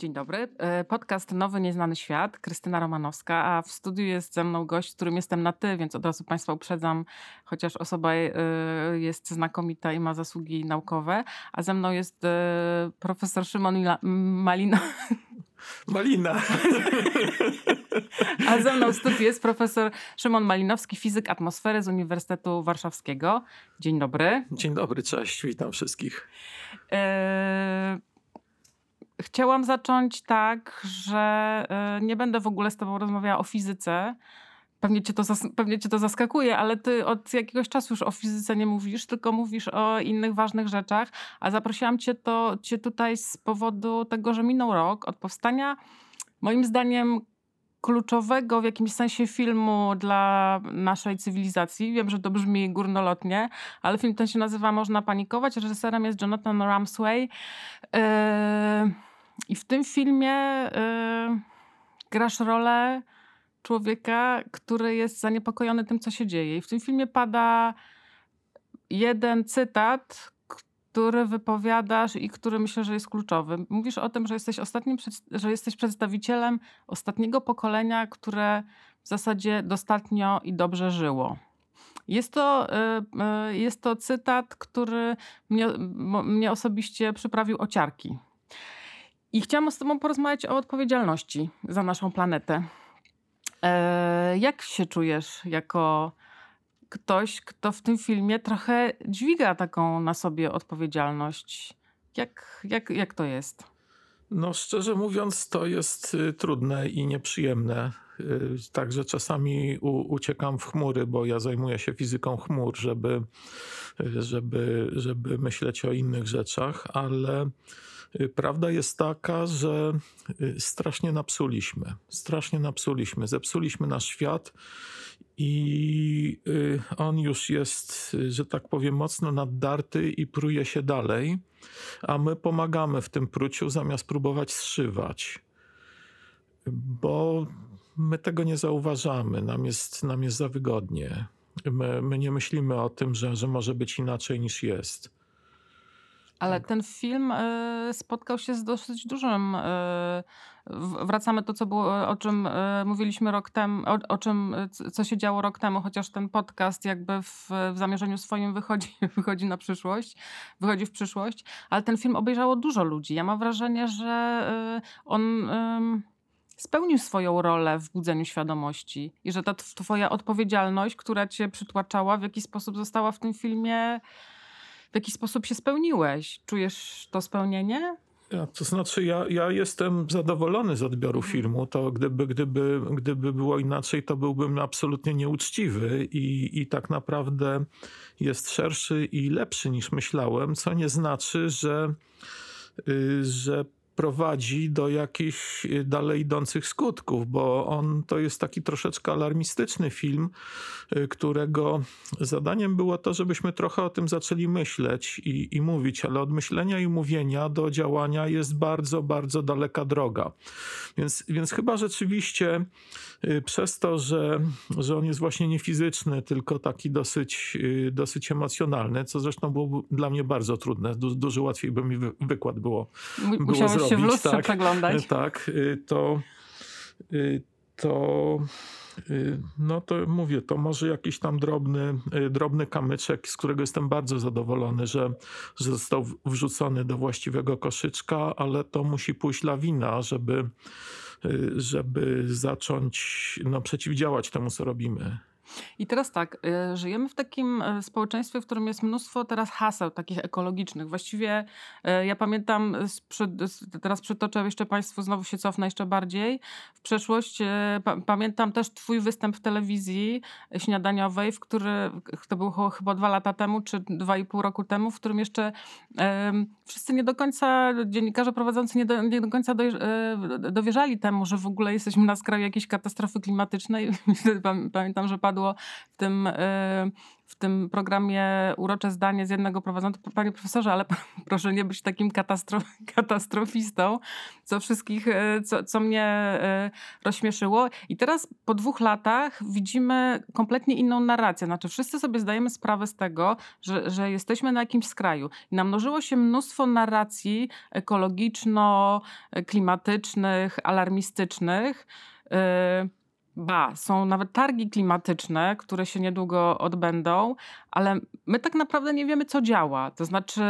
Dzień dobry. E, Podcast Nowy Nieznany Świat. Krystyna Romanowska, a w studiu jest ze mną gość, z którym jestem na ty, więc od razu Państwa uprzedzam, chociaż osoba e, jest znakomita i ma zasługi naukowe. A ze mną jest e, profesor Szymon Mila- Malino. Malina. A ze mną w studiu jest profesor Szymon Malinowski, fizyk atmosfery z Uniwersytetu Warszawskiego. Dzień dobry. Dzień dobry, cześć, witam wszystkich. Chciałam zacząć tak, że e, nie będę w ogóle z Tobą rozmawiała o fizyce. Pewnie cię, to pewnie cię to zaskakuje, ale ty od jakiegoś czasu już o fizyce nie mówisz, tylko mówisz o innych ważnych rzeczach. A zaprosiłam cię, to, cię tutaj z powodu tego, że minął rok od powstania, moim zdaniem, kluczowego w jakimś sensie filmu dla naszej cywilizacji. Wiem, że to brzmi górnolotnie, ale film ten się nazywa Można panikować. Reżyserem jest Jonathan Ramsway. Yy, I w tym filmie yy, grasz rolę człowieka, który jest zaniepokojony tym, co się dzieje. I w tym filmie pada jeden cytat, który wypowiadasz i który myślę, że jest kluczowy. Mówisz o tym, że jesteś ostatnim, że jesteś przedstawicielem ostatniego pokolenia, które w zasadzie dostatnio i dobrze żyło. Jest to, y, y, jest to cytat, który mnie, mnie osobiście przyprawił o ciarki. I chciałam z Tobą porozmawiać o odpowiedzialności za naszą planetę. E, jak się czujesz jako ktoś, kto w tym filmie trochę dźwiga taką na sobie odpowiedzialność? Jak, jak, jak to jest? No, szczerze mówiąc, to jest y, trudne i nieprzyjemne. Y, Także czasami u, uciekam w chmury, bo ja zajmuję się fizyką chmur, żeby, żeby, żeby myśleć o innych rzeczach, ale prawda jest taka, że y, strasznie napsuliśmy. Strasznie napsuliśmy. Zepsuliśmy nasz świat i y, on już jest, y, że tak powiem, mocno naddarty i pruje się dalej, a my pomagamy w tym pruciu zamiast próbować zszywać. Bo my tego nie zauważamy, nam jest, nam jest za wygodnie. My, my nie myślimy o tym, że, że może być inaczej niż jest. Ale Tak. ten film e, spotkał się z dosyć dużym. e, wracamy to, co było, o czym e, mówiliśmy rok temu, o, o czym, e, co się działo rok temu, chociaż ten podcast jakby w, w zamierzeniu swoim wychodzi, wychodzi na przyszłość, wychodzi w przyszłość, ale ten film obejrzało dużo ludzi. Ja mam wrażenie, że e, on. Spełnił swoją rolę w budzeniu świadomości i że ta tw- twoja odpowiedzialność, która cię przytłaczała, w jakiś sposób została w tym filmie w jaki sposób się spełniłeś? Czujesz to spełnienie? Ja, to znaczy, ja, ja jestem zadowolony z odbioru Mhm. filmu. To gdyby, gdyby, gdyby było inaczej, to byłbym absolutnie nieuczciwy i, i tak naprawdę jest szerszy i lepszy niż myślałem, co nie znaczy, że, y, że prowadzi do jakichś y, dalej idących skutków, bo on to jest taki troszeczkę alarmistyczny film, y, którego zadaniem było to, żebyśmy trochę o tym zaczęli myśleć i, i mówić, ale od myślenia i mówienia do działania jest bardzo, bardzo daleka droga. Więc, więc chyba rzeczywiście y, przez to, że, że on jest właśnie nie fizyczny, tylko taki dosyć, dosyć emocjonalny, co zresztą było dla mnie bardzo trudne. Du, dużo łatwiej by mi wy, wykład było było Musiałeś się w lustrze tak. przeglądać. tak, y, to, y, to, y, no to mówię, to może jakiś tam drobny, drobny kamyczek, z którego jestem bardzo zadowolony, że, że został wrzucony do właściwego koszyczka, ale to musi pójść lawina, żeby, żeby zacząć no, przeciwdziałać temu, co robimy. I teraz tak, y, żyjemy w takim y, społeczeństwie, w którym jest mnóstwo teraz haseł takich ekologicznych. Właściwie y, ja pamiętam, teraz przytoczę jeszcze Państwu, znowu się cofnę jeszcze bardziej. W przeszłość pamiętam też Twój występ w telewizji śniadaniowej, w który to było chyba dwa lata temu, czy dwa i pół roku temu, w którym jeszcze wszyscy nie do końca, dziennikarze prowadzący nie do, nie do końca do, dowierzali temu, że w ogóle jesteśmy na skraju jakiejś katastrofy klimatycznej. Pamiętam, że padło w tym, y, w tym programie urocze zdanie z jednego prowadzącego, panie profesorze, ale proszę nie być takim katastrof, katastrofistą, co wszystkich, y, co, co mnie y, rozśmieszyło. I teraz po dwóch latach widzimy kompletnie inną narrację. Znaczy wszyscy sobie zdajemy sprawę z tego, że, że jesteśmy na jakimś skraju. I namnożyło się mnóstwo narracji ekologiczno-klimatycznych, alarmistycznych, Ba, są nawet targi klimatyczne, które się niedługo odbędą, ale my tak naprawdę nie wiemy, co działa. To znaczy,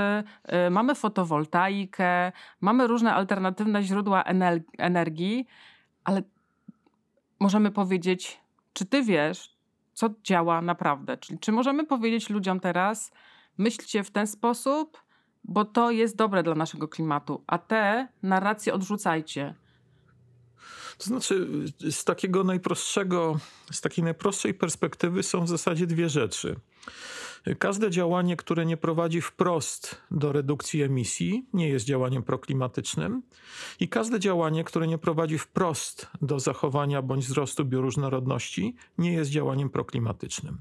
y, mamy fotowoltaikę, mamy różne alternatywne źródła energii, ale możemy powiedzieć, czy ty wiesz, co działa naprawdę? Czyli czy możemy powiedzieć ludziom teraz, myślcie w ten sposób, bo to jest dobre dla naszego klimatu, a te narracje odrzucajcie. To znaczy, z takiego najprostszego, z takiej najprostszej perspektywy są w zasadzie dwie rzeczy. Każde działanie, które nie prowadzi wprost do redukcji emisji, nie jest działaniem proklimatycznym, i każde działanie, które nie prowadzi wprost do zachowania bądź wzrostu bioróżnorodności, nie jest działaniem proklimatycznym.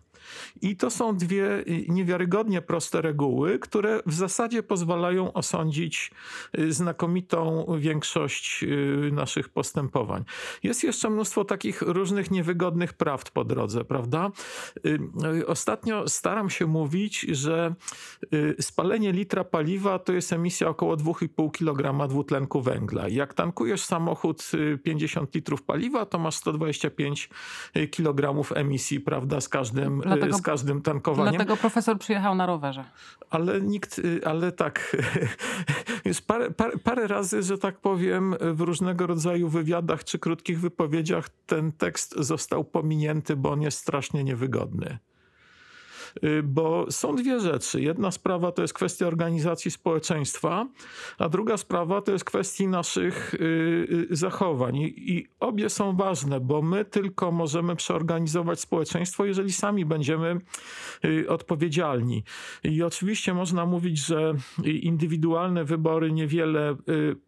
I to są dwie y, niewiarygodnie proste reguły, które w zasadzie pozwalają osądzić y, znakomitą większość y, naszych postępowań. Jest jeszcze mnóstwo takich różnych niewygodnych prawd po drodze, prawda? Ostatnio staram się mówić, że spalenie litra paliwa to jest emisja około 2,5 kg dwutlenku węgla. Jak tankujesz samochód 50 litrów paliwa, to masz 125 kg emisji, prawda, z każdym dlatego, z każdym tankowaniem. Dlatego profesor przyjechał na rowerze. Ale nikt, y, ale tak, już parę, parę, parę razy, że tak powiem, w różnego rodzaju wywiadach czy krótkich wypowiedziach ten tekst został pominięty, bo on jest strasznie niewygodny. Y, bo są dwie rzeczy. Jedna sprawa to jest kwestia organizacji społeczeństwa, a druga sprawa to jest kwestia naszych y, y, zachowań. I obie są ważne, bo my tylko możemy przeorganizować społeczeństwo, jeżeli sami będziemy odpowiedzialni. I oczywiście można mówić, że indywidualne wybory niewiele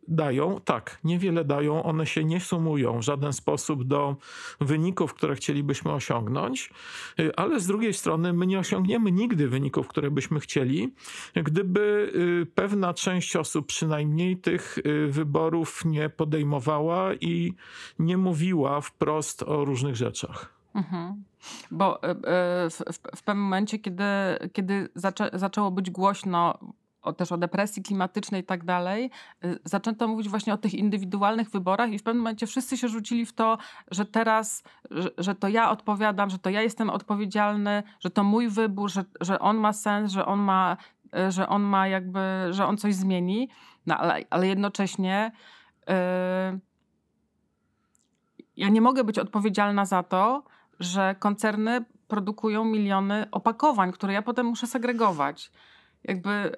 dają. Tak, niewiele dają, one się nie sumują w żaden sposób do wyników, które chcielibyśmy osiągnąć, ale z drugiej strony my nie osiągniemy osiągniemy nigdy wyników, które byśmy chcieli, gdyby y, pewna część osób przynajmniej tych y, wyborów nie podejmowała i nie mówiła wprost o różnych rzeczach. Mhm. Bo y, w, w, w, pewnym momencie, kiedy, kiedy zaczę, zaczęło być głośno o, też o depresji klimatycznej i tak dalej, y, zaczęto mówić właśnie o tych indywidualnych wyborach i w pewnym momencie wszyscy się rzucili w to, że teraz, że, że to ja odpowiadam, że to ja jestem odpowiedzialny, że to mój wybór, że, że on ma sens, że on ma, y, że on ma jakby, że on coś zmieni, no, ale, ale jednocześnie yy, ja nie mogę być odpowiedzialna za to, że koncerny produkują miliony opakowań, które ja potem muszę segregować jakby...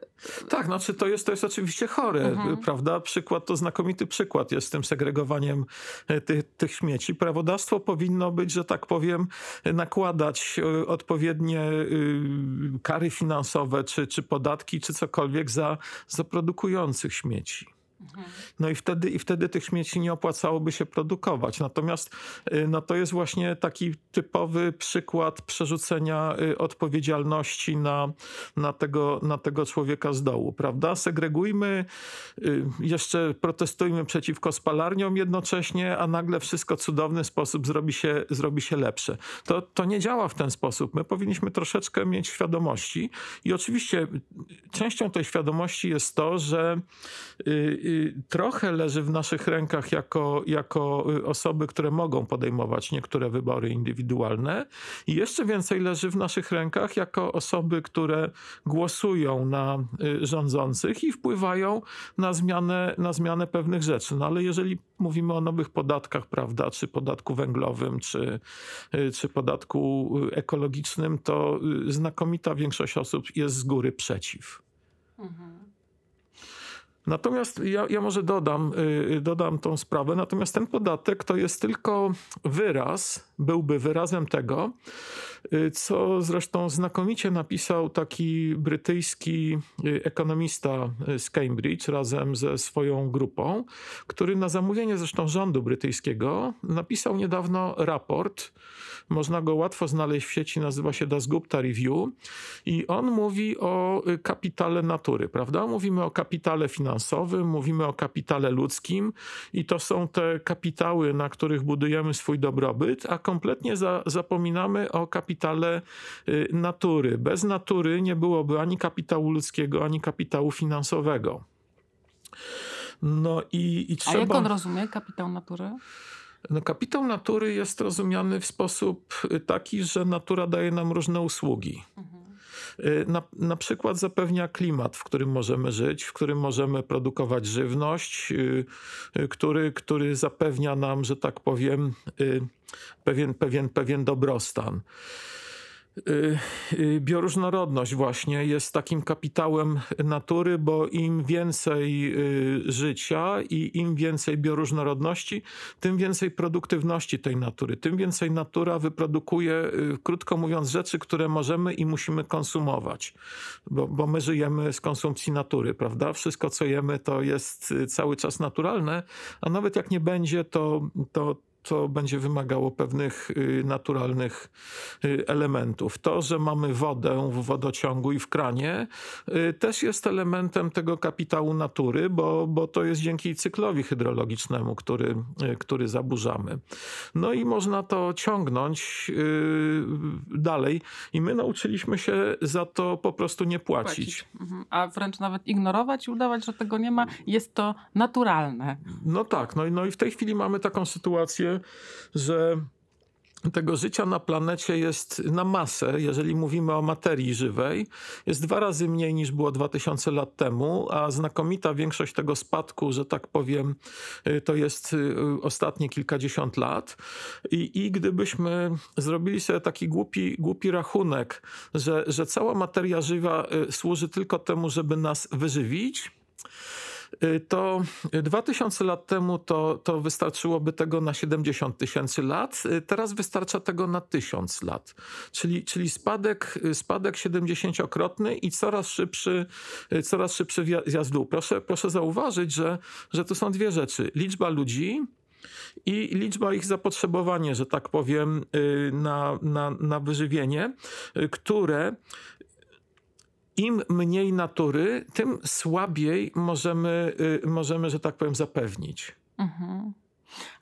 Tak, znaczy to jest, to jest oczywiście chore, mhm. prawda? Przykład to znakomity przykład jest z tym segregowaniem e, tych, tych śmieci. Prawodawstwo powinno być, że tak powiem, nakładać e, odpowiednie y, kary finansowe, czy, czy podatki, czy cokolwiek za, za produkujących śmieci. No i wtedy, i wtedy tych śmieci nie opłacałoby się produkować. Natomiast y, no to jest właśnie taki typowy przykład przerzucenia y, odpowiedzialności na, na, tego, na tego człowieka z dołu, prawda? Segregujmy, y, jeszcze protestujmy przeciwko spalarniom jednocześnie, a nagle wszystko cudowny sposób zrobi się, zrobi się lepsze. To, to nie działa w ten sposób. My powinniśmy troszeczkę mieć świadomości i oczywiście częścią tej świadomości jest to, że y, trochę leży w naszych rękach jako, jako y, osoby, które mogą podejmować niektóre wybory indywidualne, i jeszcze więcej leży w naszych rękach jako osoby, które głosują na rządzących i wpływają na zmianę, na zmianę pewnych rzeczy. No ale jeżeli mówimy o nowych podatkach, prawda, czy podatku węglowym, czy, czy podatku ekologicznym, to znakomita większość osób jest z góry przeciw. Mhm. Natomiast ja, ja może dodam, yy, dodam tą sprawę. Natomiast ten podatek to jest tylko wyraz, byłby wyrazem tego, yy, co zresztą znakomicie napisał taki brytyjski yy, ekonomista y, z Cambridge razem ze swoją grupą, który na zamówienie zresztą rządu brytyjskiego napisał niedawno raport. Można go łatwo znaleźć w sieci, nazywa się Dasgupta Review i on mówi o y, kapitale natury, prawda? Mówimy o kapitale finansowym finansowym, mówimy o kapitale ludzkim i to są te kapitały, na których budujemy swój dobrobyt, a kompletnie za, zapominamy o kapitale y, natury. Bez natury nie byłoby ani kapitału ludzkiego, ani kapitału finansowego. No i, i trzeba... A jak on rozumie kapitał natury? No, kapitał natury jest rozumiany w sposób taki, że natura daje nam różne usługi. Mhm. Y, na, na przykład zapewnia klimat, w którym możemy żyć, w którym możemy produkować żywność, y, y, który, który zapewnia nam, że tak powiem, pewien, pewien, pewien dobrostan. Y, y, bioróżnorodność właśnie jest takim kapitałem natury, bo im więcej y, życia i im więcej bioróżnorodności, tym więcej produktywności tej natury, tym więcej natura wyprodukuje, krótko mówiąc, rzeczy, które możemy i musimy konsumować, bo, bo my żyjemy z konsumpcji natury, prawda? Wszystko, co jemy, to jest cały czas naturalne, a nawet jak nie będzie, to, to to będzie wymagało pewnych y, naturalnych y, elementów. To, że mamy wodę w wodociągu i w kranie, y, też jest elementem tego kapitału natury, bo, bo to jest dzięki cyklowi hydrologicznemu, który, który zaburzamy. No i można to ciągnąć dalej i my nauczyliśmy się za to po prostu nie płacić. płacić. Mhm. A wręcz nawet ignorować i udawać, że tego nie ma. Jest to naturalne. No tak, no, no i w tej chwili mamy taką sytuację, że tego życia na planecie jest na masę, jeżeli mówimy o materii żywej, jest dwa razy mniej niż było 2000 lat temu, a znakomita większość tego spadku, że tak powiem, y, to jest y, ostatnie kilkadziesiąt lat. I, i gdybyśmy zrobili sobie taki głupi, głupi rachunek, że, że cała materia żywa y, służy tylko temu, żeby nas wyżywić, to 2000 lat temu to, to wystarczyłoby tego na 70 tysięcy lat, y, teraz wystarcza tego na 1000 lat. Czyli, czyli spadek, y, spadek 70-krotny i coraz szybszy, coraz szybszy dół. Proszę, proszę zauważyć, że, że to są dwie rzeczy. Liczba ludzi, i liczba ich zapotrzebowanie, że tak powiem, na, na, na wyżywienie, które im mniej natury, tym słabiej możemy, y, możemy że tak powiem, zapewnić. Mhm.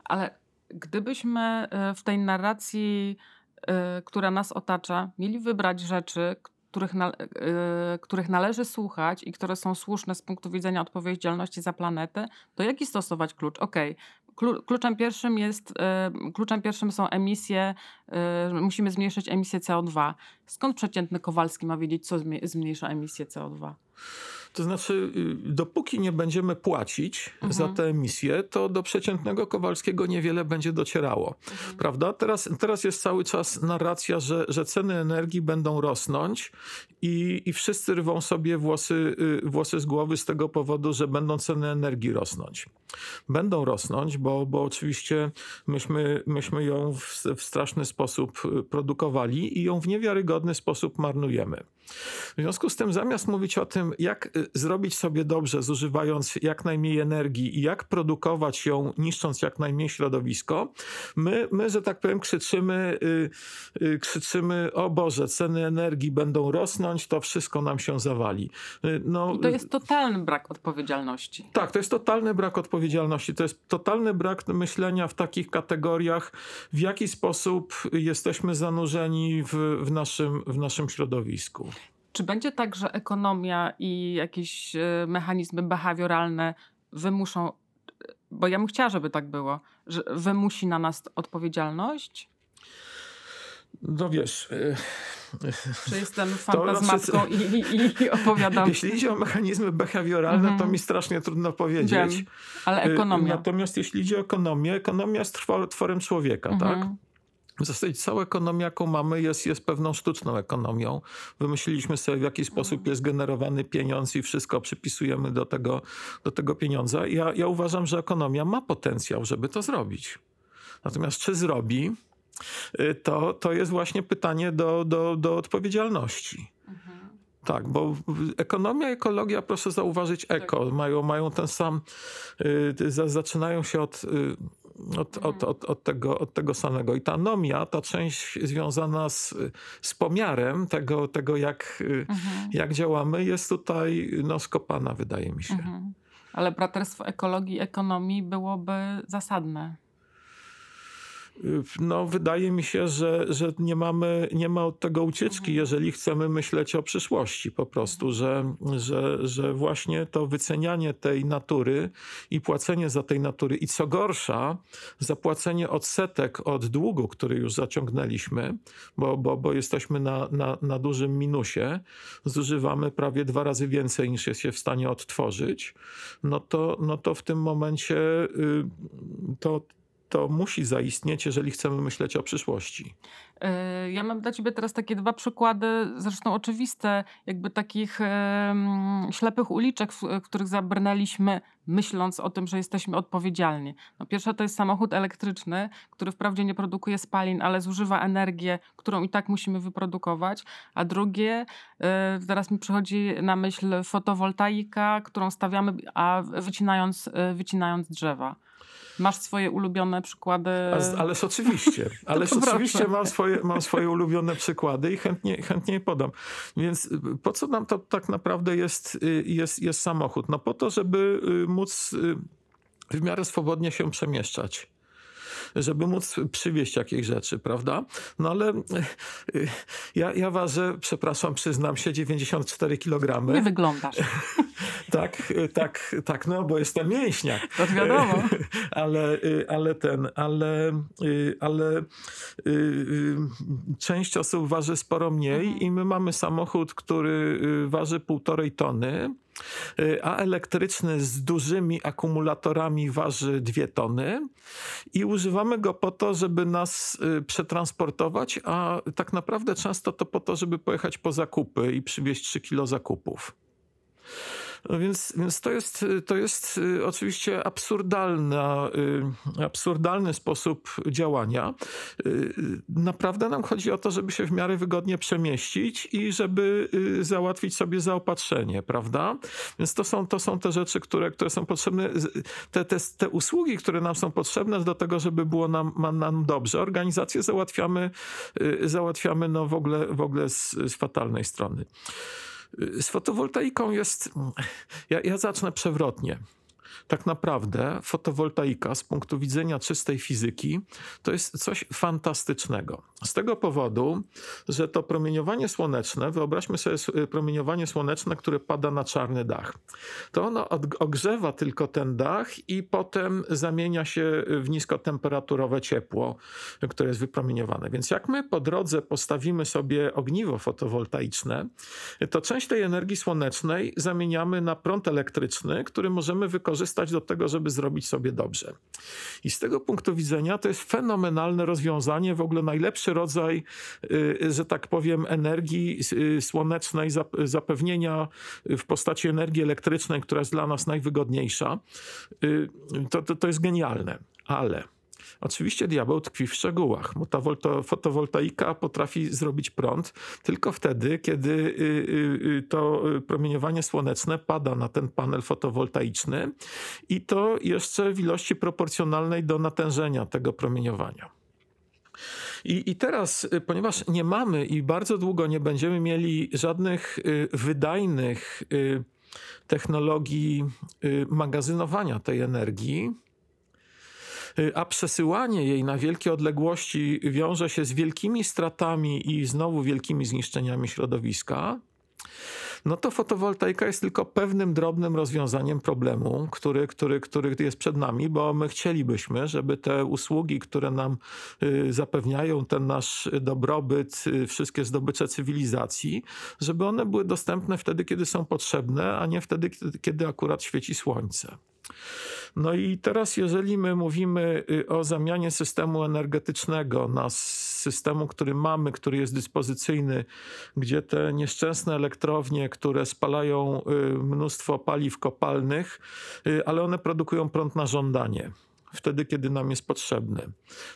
Ale gdybyśmy y, w tej narracji, y, która nas otacza, mieli wybrać rzeczy, których, których należy słuchać i które są słuszne z punktu widzenia odpowiedzialności za planetę, to jaki stosować klucz? Okej, okay, Kluczem pierwszym, jest, e, kluczem pierwszym są emisje, e, musimy zmniejszyć emisję CO2. Skąd przeciętny Kowalski ma wiedzieć, co zmniejsza emisję CO2? To znaczy, y, dopóki nie będziemy płacić mhm. za te emisje, to do przeciętnego Kowalskiego niewiele będzie docierało. Mhm. Prawda? Teraz, teraz jest cały czas narracja, że, że ceny energii będą rosnąć i, i wszyscy rwą sobie włosy, y, włosy z głowy z tego powodu, że będą ceny energii rosnąć. Będą rosnąć, bo, bo oczywiście myśmy, myśmy ją w, w straszny sposób y, produkowali i ją w niewiarygodny sposób marnujemy. W związku z tym, zamiast mówić o tym, jak y, zrobić sobie dobrze, zużywając jak najmniej energii i jak produkować ją, niszcząc jak najmniej środowisko, my, my że tak powiem, krzyczymy, yy, yy, krzyczymy: O Boże, ceny energii będą rosnąć, to wszystko nam się zawali. Yy, no, I to jest totalny brak odpowiedzialności. Tak, to jest totalny brak odpowiedzialności. To jest totalny brak myślenia w takich kategoriach, w jaki sposób jesteśmy zanurzeni w, w, naszym, w naszym środowisku. Czy będzie tak, że ekonomia i jakieś e, mechanizmy behawioralne wymuszą, bo ja bym chciała, żeby tak było, że wymusi na nas odpowiedzialność? No wiesz... Y, Czy jestem fantazmatką znaczy, i, i, i, opowiadam? Jeśli idzie o mechanizmy behawioralne, mm -hmm. to mi strasznie trudno powiedzieć. Wiem, ale ekonomia. Natomiast jeśli idzie o ekonomię, ekonomia jest tworem człowieka, mm -hmm. tak? W zasadzie cała ekonomia, jaką mamy, jest, jest pewną sztuczną ekonomią. Wymyśliliśmy sobie, w jaki sposób jest generowany pieniądz i wszystko przypisujemy do tego, do tego pieniądza. Ja, ja uważam, że ekonomia ma potencjał, żeby to zrobić. Natomiast czy zrobi, y, to, to jest właśnie pytanie do, do, do odpowiedzialności. Mhm. Tak, bo ekonomia, ekologia, proszę zauważyć, eko, tak. mają, mają ten sam, y, zaczynają się od y, od, od, mhm. od, od, tego, od tego samego. I ta nomia, ta część związana z, z pomiarem tego, tego jak, mhm. jak działamy, jest tutaj no, skopana, wydaje mi się. Mhm. Ale braterstwo ekologii i ekonomii byłoby zasadne. No, wydaje mi się, że, że nie, mamy, nie ma od tego ucieczki, jeżeli chcemy myśleć o przyszłości po prostu, że, że, że właśnie to wycenianie tej natury i płacenie za tej natury i co gorsza, zapłacenie odsetek od długu, który już zaciągnęliśmy, bo, bo, bo jesteśmy na, na, na dużym minusie, zużywamy prawie dwa razy więcej niż jest się w stanie odtworzyć, no to, no to w tym momencie y, to to musi zaistnieć, jeżeli chcemy myśleć o przyszłości. E, ja mam dla ciebie teraz takie dwa przykłady, zresztą oczywiste, jakby takich ślepych uliczek, w, których zabrnęliśmy, myśląc o tym, że jesteśmy odpowiedzialni. No, pierwsza to jest samochód elektryczny, który wprawdzie nie produkuje spalin, ale zużywa energię, którą i tak musimy wyprodukować. A drugie, teraz mi przychodzi na myśl fotowoltaika, którą stawiamy, a wycinając, e, wycinając drzewa. Masz swoje ulubione przykłady? Ależ oczywiście. Ależ oczywiście mam swoje, mam swoje ulubione przykłady i chętnie, chętnie je podam. Więc po co nam to tak naprawdę jest, y, jest, jest samochód? No po to, żeby y, móc y, w miarę swobodnie się przemieszczać żeby móc przywieźć jakieś rzeczy, prawda? No ale e, ja, ja ważę, przepraszam, przyznam się, 94 kg. Nie wyglądasz. tak, tak, tak, no bo jestem mięśniak. To wiadomo. ale, ale ten, ale, ale część osób waży sporo mniej mhm. i my mamy samochód, który waży półtorej tony a elektryczny z dużymi akumulatorami waży 2 tony i używamy go po to, żeby nas y, przetransportować, a tak naprawdę często to po to, żeby pojechać po zakupy i przywieźć 3 kilo zakupów. No więc, więc to jest, to jest y, oczywiście absurdalna, y, absurdalny sposób działania. Y, naprawdę nam chodzi o to, żeby się w miarę wygodnie przemieścić i żeby załatwić sobie zaopatrzenie, prawda? Więc to są, to są te rzeczy, które, które są potrzebne, te, te, te usługi, które nam są potrzebne do tego, żeby było nam, nam dobrze. Organizację załatwiamy, załatwiamy no w ogóle, w ogóle z, z fatalnej strony. Z fotowoltaiką jest. Ja, ja zacznę przewrotnie tak naprawdę fotowoltaika z punktu widzenia czystej fizyki to jest coś fantastycznego. Z tego powodu, że to promieniowanie słoneczne, wyobraźmy sobie promieniowanie słoneczne, które pada na czarny dach. To ono ogrzewa tylko ten dach i potem zamienia się w niskotemperaturowe ciepło, które jest wypromieniowane. Więc jak my po drodze postawimy sobie ogniwo fotowoltaiczne, to część tej energii słonecznej zamieniamy na prąd elektryczny, który możemy wykorzystać wykorzystać do tego, żeby zrobić sobie dobrze. I z tego punktu widzenia to jest fenomenalne rozwiązanie, w ogóle najlepszy rodzaj, y, że tak powiem, energii y, słonecznej, zapewnienia w postaci energii elektrycznej, która jest dla nas najwygodniejsza. Y, to, to, to jest genialne, ale Oczywiście diabeł tkwi w szczegółach, ta fotowoltaika potrafi zrobić prąd tylko wtedy, kiedy y, y, y, to promieniowanie słoneczne pada na ten panel fotowoltaiczny i to jeszcze w ilości proporcjonalnej do natężenia tego promieniowania. I, I teraz, ponieważ nie mamy i bardzo długo nie będziemy mieli żadnych wydajnych technologii magazynowania tej energii, a przesyłanie jej na wielkie odległości wiąże się z wielkimi stratami i znowu wielkimi zniszczeniami środowiska, no to fotowoltaika jest tylko pewnym drobnym rozwiązaniem problemu, który, który, który jest przed nami, bo my chcielibyśmy, żeby te usługi, które nam y, zapewniają ten nasz dobrobyt, y, wszystkie zdobycze cywilizacji, żeby one były dostępne wtedy, kiedy są potrzebne, a nie wtedy, kiedy akurat świeci słońce. No i teraz, jeżeli my mówimy y, o zamianie systemu energetycznego na systemu, który mamy, który jest dyspozycyjny, gdzie te nieszczęsne elektrownie, które spalają y, mnóstwo paliw kopalnych, y, ale one produkują prąd na żądanie wtedy, kiedy nam jest potrzebny.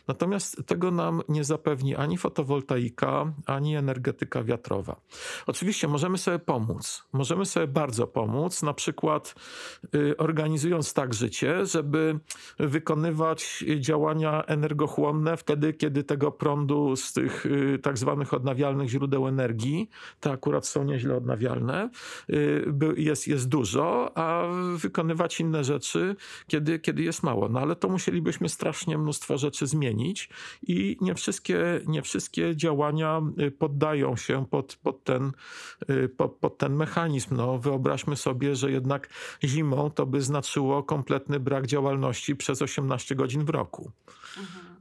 Natomiast tego nam nie zapewni ani fotowoltaika, ani energetyka wiatrowa. Oczywiście możemy sobie pomóc. Możemy sobie bardzo pomóc, na przykład y, organizując tak życie, żeby wykonywać działania energochłonne wtedy, kiedy tego prądu z tych y, tak zwanych odnawialnych źródeł energii, te akurat są nieźle odnawialne, y, jest, jest dużo, a wykonywać inne rzeczy, kiedy, kiedy jest mało. No ale to to musielibyśmy strasznie mnóstwo rzeczy zmienić i nie wszystkie, nie wszystkie działania y, poddają się pod, pod, ten, y, pod, pod ten mechanizm. No, wyobraźmy sobie, że jednak zimą to by znaczyło kompletny brak działalności przez 18 godzin w roku. Mhm.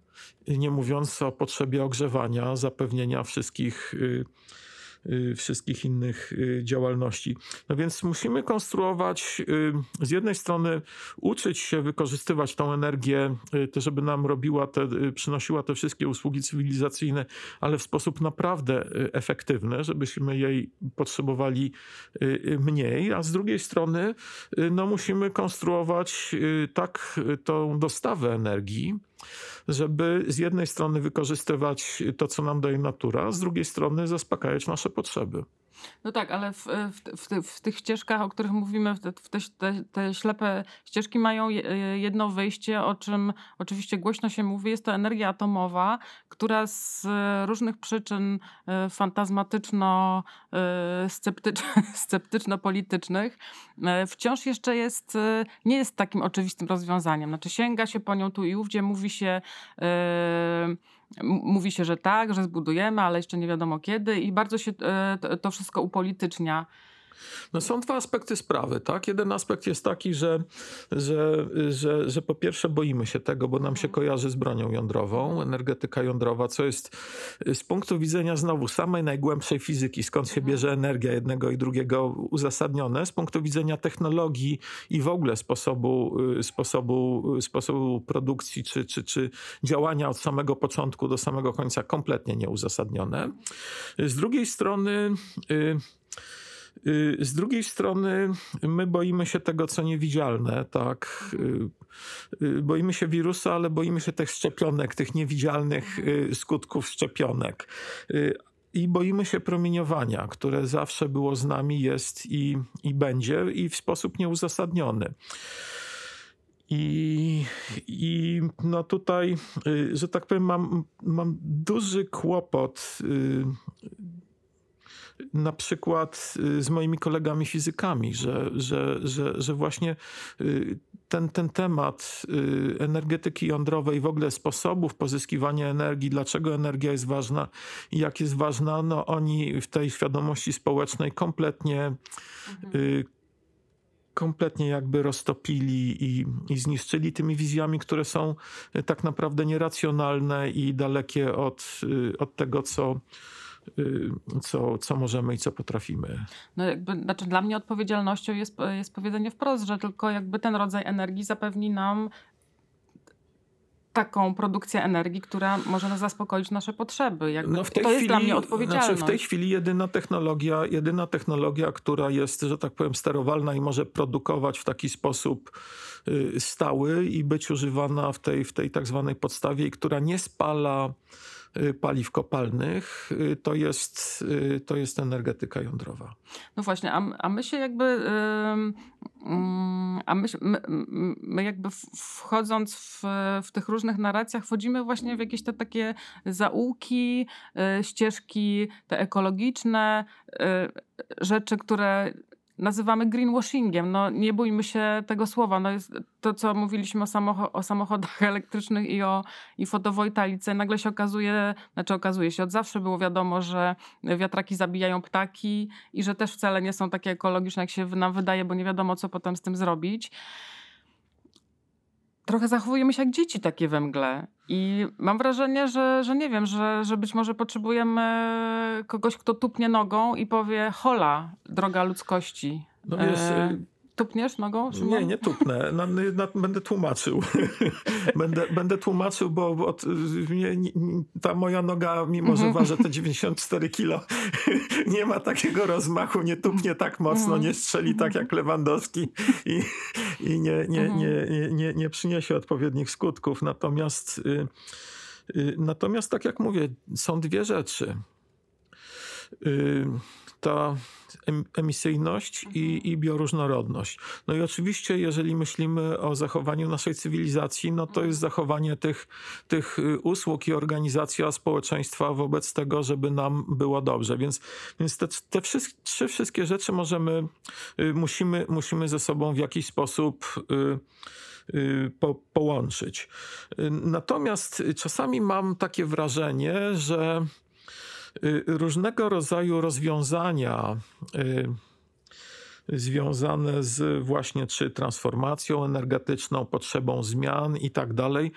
Nie mówiąc o potrzebie ogrzewania, zapewnienia wszystkich y, Y, wszystkich innych y, działalności. No więc musimy konstruować, y, z jednej strony uczyć się wykorzystywać tą energię, żeby nam robiła te, przynosiła te wszystkie usługi cywilizacyjne, ale w sposób naprawdę efektywny, żebyśmy jej potrzebowali mniej, a z drugiej strony no musimy konstruować tak tą dostawę energii, żeby z jednej strony wykorzystywać to, co nam daje natura, z drugiej strony zaspokajać nasze potrzeby. No tak, ale w, w, w, w tych ścieżkach, o których mówimy, te, te, te, ślepe ścieżki mają jedno wyjście, o czym oczywiście głośno się mówi. Jest to energia atomowa, która z różnych przyczyn e, fantazmatyczno-sceptyczno-politycznych e, e, wciąż jeszcze jest, nie jest takim oczywistym rozwiązaniem. Znaczy sięga się po nią tu i ówdzie, mówi się Mówi się, że tak, że zbudujemy, ale jeszcze nie wiadomo kiedy i bardzo się e, to wszystko upolitycznia. No są dwa aspekty sprawy, tak? Jeden aspekt jest taki, że, że, że, że po pierwsze boimy się tego, bo nam się kojarzy z bronią jądrową, energetyka jądrowa, co jest z punktu widzenia znowu samej najgłębszej fizyki, skąd się bierze energia jednego i drugiego uzasadnione, z punktu widzenia technologii i w ogóle sposobu, sposobu, sposobu produkcji czy, czy, czy działania od samego początku do samego końca kompletnie nieuzasadnione. Z drugiej strony, y, Y, z drugiej strony, my boimy się tego, co niewidzialne, tak. Y, y, boimy się wirusa, ale boimy się tych szczepionek, tych niewidzialnych skutków szczepionek. I boimy się promieniowania, które zawsze było z nami, jest i, i będzie, i w sposób nieuzasadniony. I, I no tutaj, że tak powiem, mam, mam duży kłopot na przykład y, z moimi kolegami fizykami, że, że, że, że właśnie y, ten, ten temat y, energetyki jądrowej, w ogóle sposobów pozyskiwania energii, dlaczego energia jest ważna i jak jest ważna, no oni w tej świadomości społecznej kompletnie mhm. kompletnie jakby roztopili i, i zniszczyli tymi wizjami, które są tak naprawdę nieracjonalne i dalekie od, od tego, co, co, co możemy i co potrafimy. No jakby, znaczy dla mnie odpowiedzialnością jest, jest powiedzenie wprost, że tylko jakby ten rodzaj energii zapewni nam taką produkcję energii, która może zaspokoić nasze potrzeby. Jakby no w tej to chwili, jest dla mnie odpowiedzialność. Znaczy w tej chwili jedyna technologia, jedyna technologia, która jest, że tak powiem, sterowalna i może produkować w taki sposób y, stały i być używana w tej, w tej tak zwanej podstawie, która nie spala Y, paliw kopalnych, y, to jest, y, to jest energetyka jądrowa. No właśnie, a, a my się jakby, mm, a my, my, jakby wchodząc w, w tych różnych narracjach, wchodzimy właśnie w jakieś te takie zaułki, ścieżki te ekologiczne, rzeczy, które nazywamy greenwashingiem. No, nie bójmy się tego słowa. No jest to, co mówiliśmy o, samocho o samochodach elektrycznych i o i fotowoltaice, nagle się okazuje, znaczy okazuje się, od zawsze było wiadomo, że wiatraki zabijają ptaki i że też wcale nie są takie ekologiczne, jak się nam wydaje, bo nie wiadomo, co potem z tym zrobić trochę zachowujemy się jak dzieci takie we mgle. I mam wrażenie, że, że nie wiem, że, że być może potrzebujemy kogoś, kto tupnie nogą i powie: hola, droga ludzkości. No wiesz, e, Tupniesz nogą? Szymon? Nie, nie tupnę. Na, na, będę tłumaczył. będę, będę tłumaczył, bo, bo nie, nie, ta moja noga, mimo że waży te 94 kilo, nie ma takiego rozmachu, nie tupnie tak mocno, nie strzeli tak jak Lewandowski i, i nie, nie, nie, nie, nie przyniesie odpowiednich skutków. Natomiast, y, y, natomiast tak jak mówię, są dwie rzeczy. Y, ta emisyjność i, i bioróżnorodność. No i oczywiście, jeżeli myślimy o zachowaniu naszej cywilizacji, no to jest zachowanie tych, tych y, usług i organizacja społeczeństwa wobec tego, żeby nam było dobrze. Więc, więc te, te wszystkie, trzy wszystkie rzeczy możemy, y, musimy, musimy ze sobą w jakiś sposób y, po, połączyć. Natomiast czasami mam takie wrażenie, że różnego rodzaju rozwiązania y, związane z właśnie czy transformacją energetyczną, potrzebą zmian i tak dalej,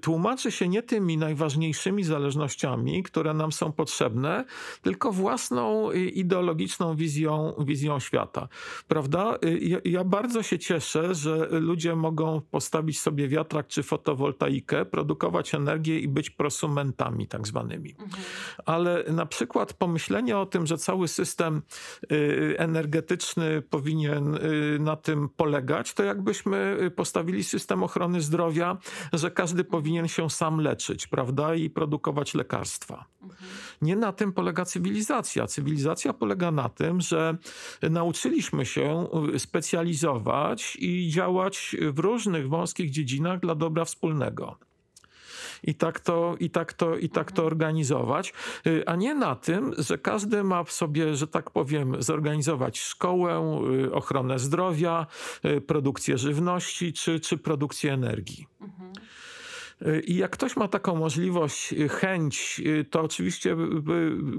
tłumaczy się nie tymi najważniejszymi zależnościami, które nam są potrzebne, tylko własną ideologiczną wizją, wizją świata. Prawda? Ja, ja bardzo się cieszę, że ludzie mogą postawić sobie wiatrak czy fotowoltaikę, produkować energię i być prosumentami tak zwanymi. Mhm. Ale na przykład pomyślenie o tym, że cały system y, energetyczny powinien y, na tym polegać, to jakbyśmy y, postawili system ochrony zdrowia, że każdy powinien się sam leczyć, prawda, i produkować lekarstwa. Nie na tym polega cywilizacja. Cywilizacja polega na tym, że nauczyliśmy się y, specjalizować i działać w różnych wąskich dziedzinach dla dobra wspólnego i tak to, i tak to, i tak to organizować, y, a nie na tym, że każdy ma w sobie, że tak powiem, zorganizować szkołę, y, ochronę zdrowia, y, produkcję żywności czy, czy produkcję energii. Mhm. I jak ktoś ma taką możliwość, y, chęć, y, to oczywiście y,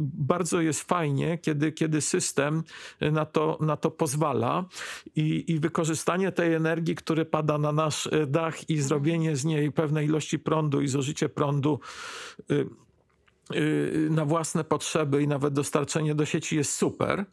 bardzo jest fajnie, kiedy, kiedy system na to, na to pozwala i, i wykorzystanie tej energii, która pada na nasz dach i zrobienie z niej pewnej ilości prądu i zużycie prądu na własne potrzeby i nawet dostarczenie do sieci jest super,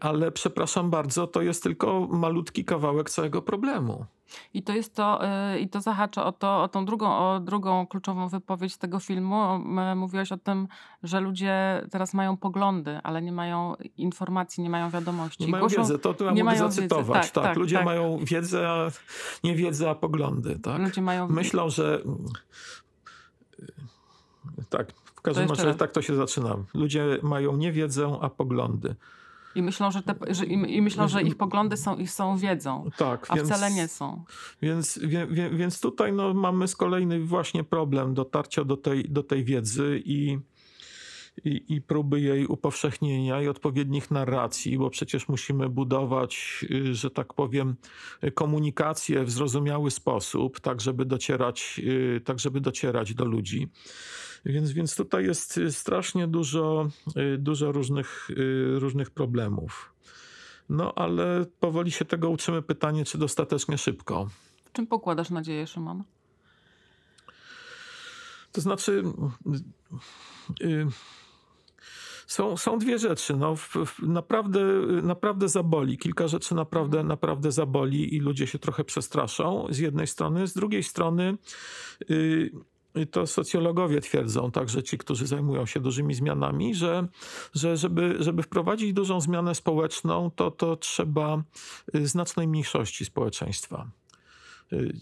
ale przepraszam bardzo, to jest tylko malutki kawałek całego problemu. I to jest to, yy, i to zahacza o, to, o tą drugą, o drugą kluczową wypowiedź tego filmu. Mówiłaś o tym, że ludzie teraz mają poglądy, ale nie mają informacji, nie mają wiadomości. Nie mają Głoszą, wiedzę, to tu ja nie mogę zacytować. Tak, tak, tak, ludzie tak. mają wiedzę, a nie wiedzę, a poglądy. Tak? Ludzie mają... Myślą, że tak, każdym razie tak to się zaczyna. Ludzie mają nie wiedzę, a poglądy. I myślą, że, te, że, i, myślą, że ich poglądy są, ich są wiedzą, tak, a więc, wcale nie są. Więc, wie, wie, więc tutaj no, mamy z kolejny właśnie problem dotarcia do tej, do tej wiedzy i, i, i próby jej upowszechnienia i odpowiednich narracji, bo przecież musimy budować, y, że tak powiem, komunikację w zrozumiały sposób, tak żeby docierać, y, tak żeby docierać do ludzi. Więc, więc tutaj jest y, strasznie dużo, dużo różnych, różnych problemów. No ale powoli się tego uczymy. Pytanie, czy dostatecznie szybko. W czym pokładasz nadzieję, Szymon? To znaczy. Yy, są, są dwie rzeczy. No, w, w, naprawdę, naprawdę zaboli. Kilka rzeczy naprawdę, naprawdę zaboli i ludzie się trochę przestraszą z jednej strony. Z drugiej strony. Yy, to socjologowie twierdzą, także ci, którzy zajmują się dużymi zmianami, że, że żeby, żeby wprowadzić dużą zmianę społeczną, to, to trzeba y, znacznej mniejszości społeczeństwa. Y,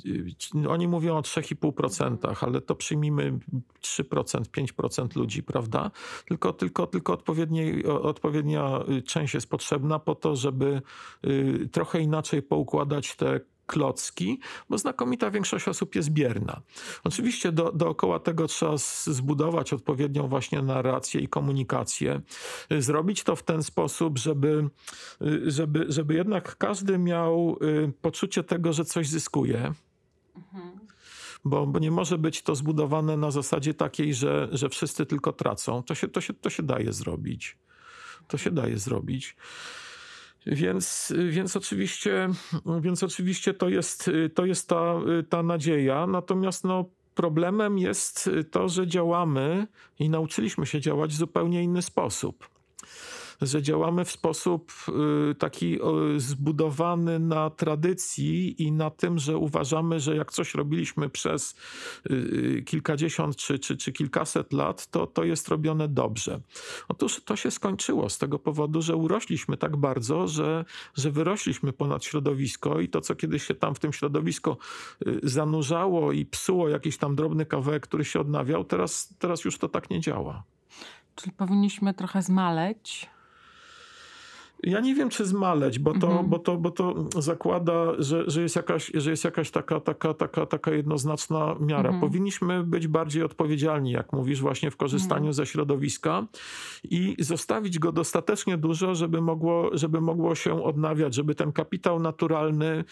y, oni mówią o 3,5%, ale to przyjmijmy 3%, 5% ludzi, prawda? Tylko, tylko, tylko odpowiednia część jest potrzebna po to, żeby trochę inaczej poukładać te klocki, bo znakomita większość osób jest bierna. Oczywiście do, dookoła tego trzeba zbudować odpowiednią właśnie narrację i komunikację. Zrobić to w ten sposób, żeby, żeby, żeby jednak każdy miał y, poczucie tego, że coś zyskuje. Mhm. Bo, bo nie może być to zbudowane na zasadzie takiej, że, że wszyscy tylko tracą. To się, to, się, to się daje zrobić. To się daje zrobić. Więc, więc, oczywiście, więc oczywiście to jest, to jest ta, ta nadzieja. Natomiast no, problemem jest to, że działamy i nauczyliśmy się działać w zupełnie inny sposób że działamy w sposób y, taki zbudowany na tradycji i na tym, że uważamy, że jak coś robiliśmy przez y, y, kilkadziesiąt czy, czy, czy kilkaset lat, to, to jest robione dobrze. Otóż to się skończyło z tego powodu, że urośliśmy tak bardzo, że, że wyrośliśmy ponad środowisko i to, co kiedyś się tam w tym środowisku zanurzało i psuło jakiś tam drobny kawałek, który się odnawiał, teraz, teraz już to tak nie działa. Czyli powinniśmy trochę zmaleć ja nie wiem, czy zmaleć, bo to, mhm. bo to, bo to zakłada, że, że, jest jakaś, że jest jakaś taka, taka, taka, taka jednoznaczna miara. Mhm. Powinniśmy być bardziej odpowiedzialni, jak mówisz, właśnie w korzystaniu mhm. ze środowiska i zostawić go dostatecznie dużo, żeby mogło, żeby mogło się odnawiać, żeby ten kapitał naturalny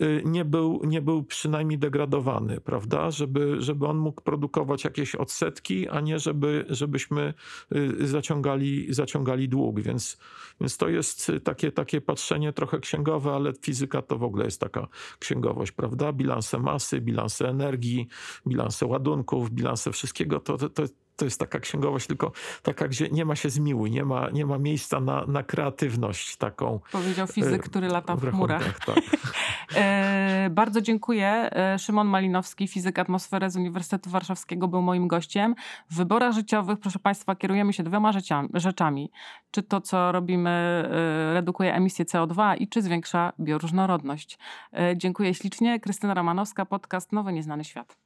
y, nie był, nie był przynajmniej degradowany, prawda? Żeby, żeby on mógł produkować jakieś odsetki, a nie żeby, żebyśmy y, zaciągali, zaciągali dług. Więc, więc to jest jest takie, takie patrzenie trochę księgowe, ale fizyka to w ogóle jest taka księgowość, prawda? Bilanse masy, bilanse energii, bilanse ładunków, bilanse wszystkiego. To, to, to, jest taka księgowość, tylko taka, gdzie nie ma się zmiłuj, nie ma, nie ma miejsca na, na kreatywność taką. Powiedział fizyk, e, który lata w, w chmurach. Tak. e, bardzo dziękuję. E, Szymon Malinowski, fizyk atmosfery z Uniwersytetu Warszawskiego, był moim gościem. W wyborach życiowych, proszę Państwa, kierujemy się dwiema rzeczami. Czy to, co robimy, e, redukuje emisję CO2 i czy zwiększa bioróżnorodność. Dziękuję ślicznie. Krystyna Romanowska, podcast Nowy Nieznany Świat.